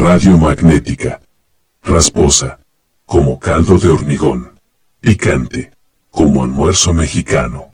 Radiomagnética. Rasposa, como caldo de hormigón. Picante, como almuerzo mexicano.